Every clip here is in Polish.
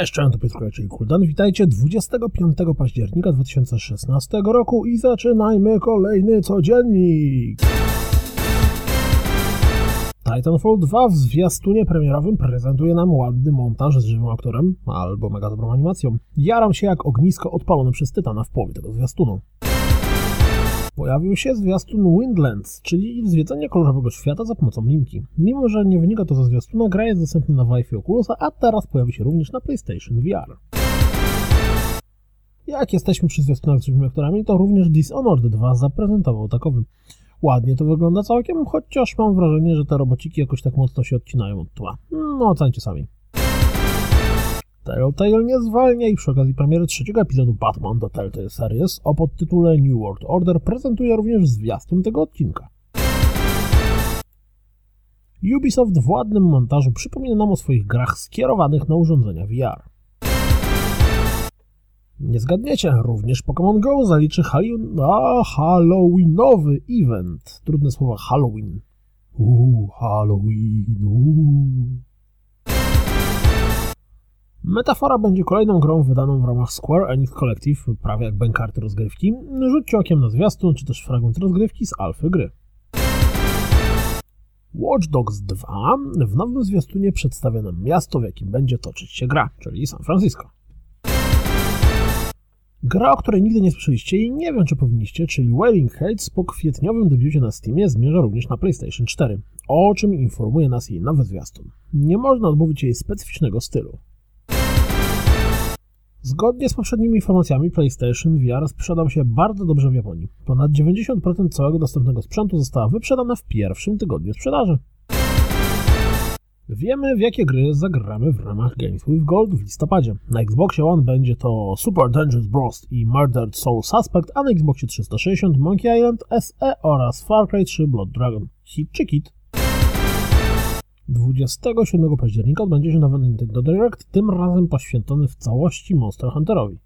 Cześć, cześć, to Piotr czyli Kuldan. Witajcie 25 października 2016 roku i zaczynajmy kolejny codziennik. Titanfall 2 w zwiastunie premierowym prezentuje nam ładny montaż z żywym aktorem albo mega dobrą animacją. Jaram się jak ognisko odpalone przez Tytana w połowie tego zwiastunu. Pojawił się zwiastun Windlands, czyli zwiedzenie kolorowego świata za pomocą linki. Mimo, że nie wynika to ze zwiastuna, gra jest dostępna na Wi-Fi Oculusa, a teraz pojawi się również na PlayStation VR. Jak jesteśmy przy zwiastunach z żywymi aktorami, to również Dishonored 2 zaprezentował takowy. Ładnie to wygląda całkiem, chociaż mam wrażenie, że te robociki jakoś tak mocno się odcinają od tła. No, ocencie sami. Telltale nie zwalnia i przy okazji premiery trzeciego epizodu Batman The Telltale Series o podtytule New World Order prezentuje również zwiastun tego odcinka. Ubisoft w ładnym montażu przypomina nam o swoich grach skierowanych na urządzenia VR. Nie zgadniecie, również Pokémon Go zaliczy Halloweenowy event. Trudne słowa Halloween. Uuu, Halloween, uuu. Metafora będzie kolejną grą wydaną w ramach Square Enix Collective, prawie jak bękarty rozgrywki. Rzućcie okiem na zwiastun, czy też fragment rozgrywki z alfy gry. Watch Dogs 2 w nowym zwiastunie przedstawia nam miasto, w jakim będzie toczyć się gra, czyli San Francisco. Gra, o której nigdy nie słyszeliście i nie wiem, czy powinniście, czyli Wailing Heights po kwietniowym debiucie na Steamie zmierza również na PlayStation 4, o czym informuje nas jej nowy zwiastun. Nie można odmówić jej specyficznego stylu. Zgodnie z poprzednimi informacjami, PlayStation VR sprzedał się bardzo dobrze w Japonii. Ponad 90% całego dostępnego sprzętu została wyprzedana w pierwszym tygodniu sprzedaży. Wiemy, w jakie gry zagramy w ramach Games with Gold w listopadzie. Na Xboxie One będzie to Super Dangerous Bros. i Murdered Soul Suspect, a na Xboxie 360 Monkey Island SE oraz Far Cry 3 Blood Dragon. Hit czy kit? 27 października odbędzie się nowy Nintendo Direct, tym razem poświęcony w całości Monster Hunterowi.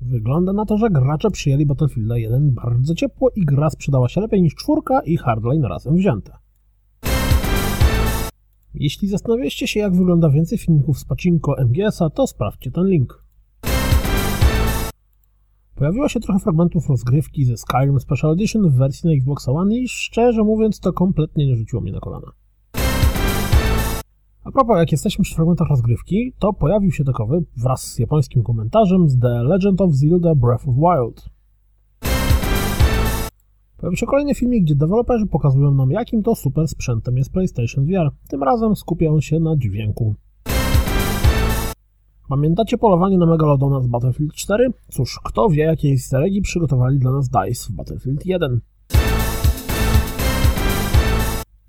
Wygląda na to, że gracze przyjęli Battlefielda 1 bardzo ciepło i gra sprzedała się lepiej niż czwórka i Hardline razem wzięte. Jeśli zastanawialiście się, jak wygląda więcej filmików z pacinko MGS-a, to sprawdźcie ten link. Pojawiło się trochę fragmentów rozgrywki ze Skyrim Special Edition w wersji na Xbox One i szczerze mówiąc to kompletnie nie rzuciło mnie na kolana. A propos, jak jesteśmy przy fragmentach rozgrywki, to pojawił się takowy wraz z japońskim komentarzem z The Legend of Zelda Breath of Wild. Pojawił się kolejny filmik, gdzie deweloperzy pokazują nam, jakim to super sprzętem jest PlayStation VR. Tym razem skupia on się na dźwięku. Pamiętacie polowanie na Megalodona z Battlefield 4? Cóż, kto wie, jakie easter przygotowali dla nas DICE w Battlefield 1.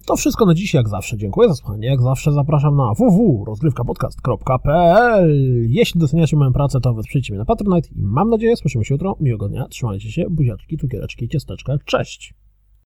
To wszystko na dziś, jak zawsze. Dziękuję za słuchanie. Jak zawsze zapraszam na www.rozgrywkapodcast.pl Jeśli doceniacie moją pracę, to wesprzyjcie mnie na Patronite i mam nadzieję, słyszymy się jutro. Miłego dnia, trzymajcie się, buziaczki, cukiereczki, ciasteczka. Cześć!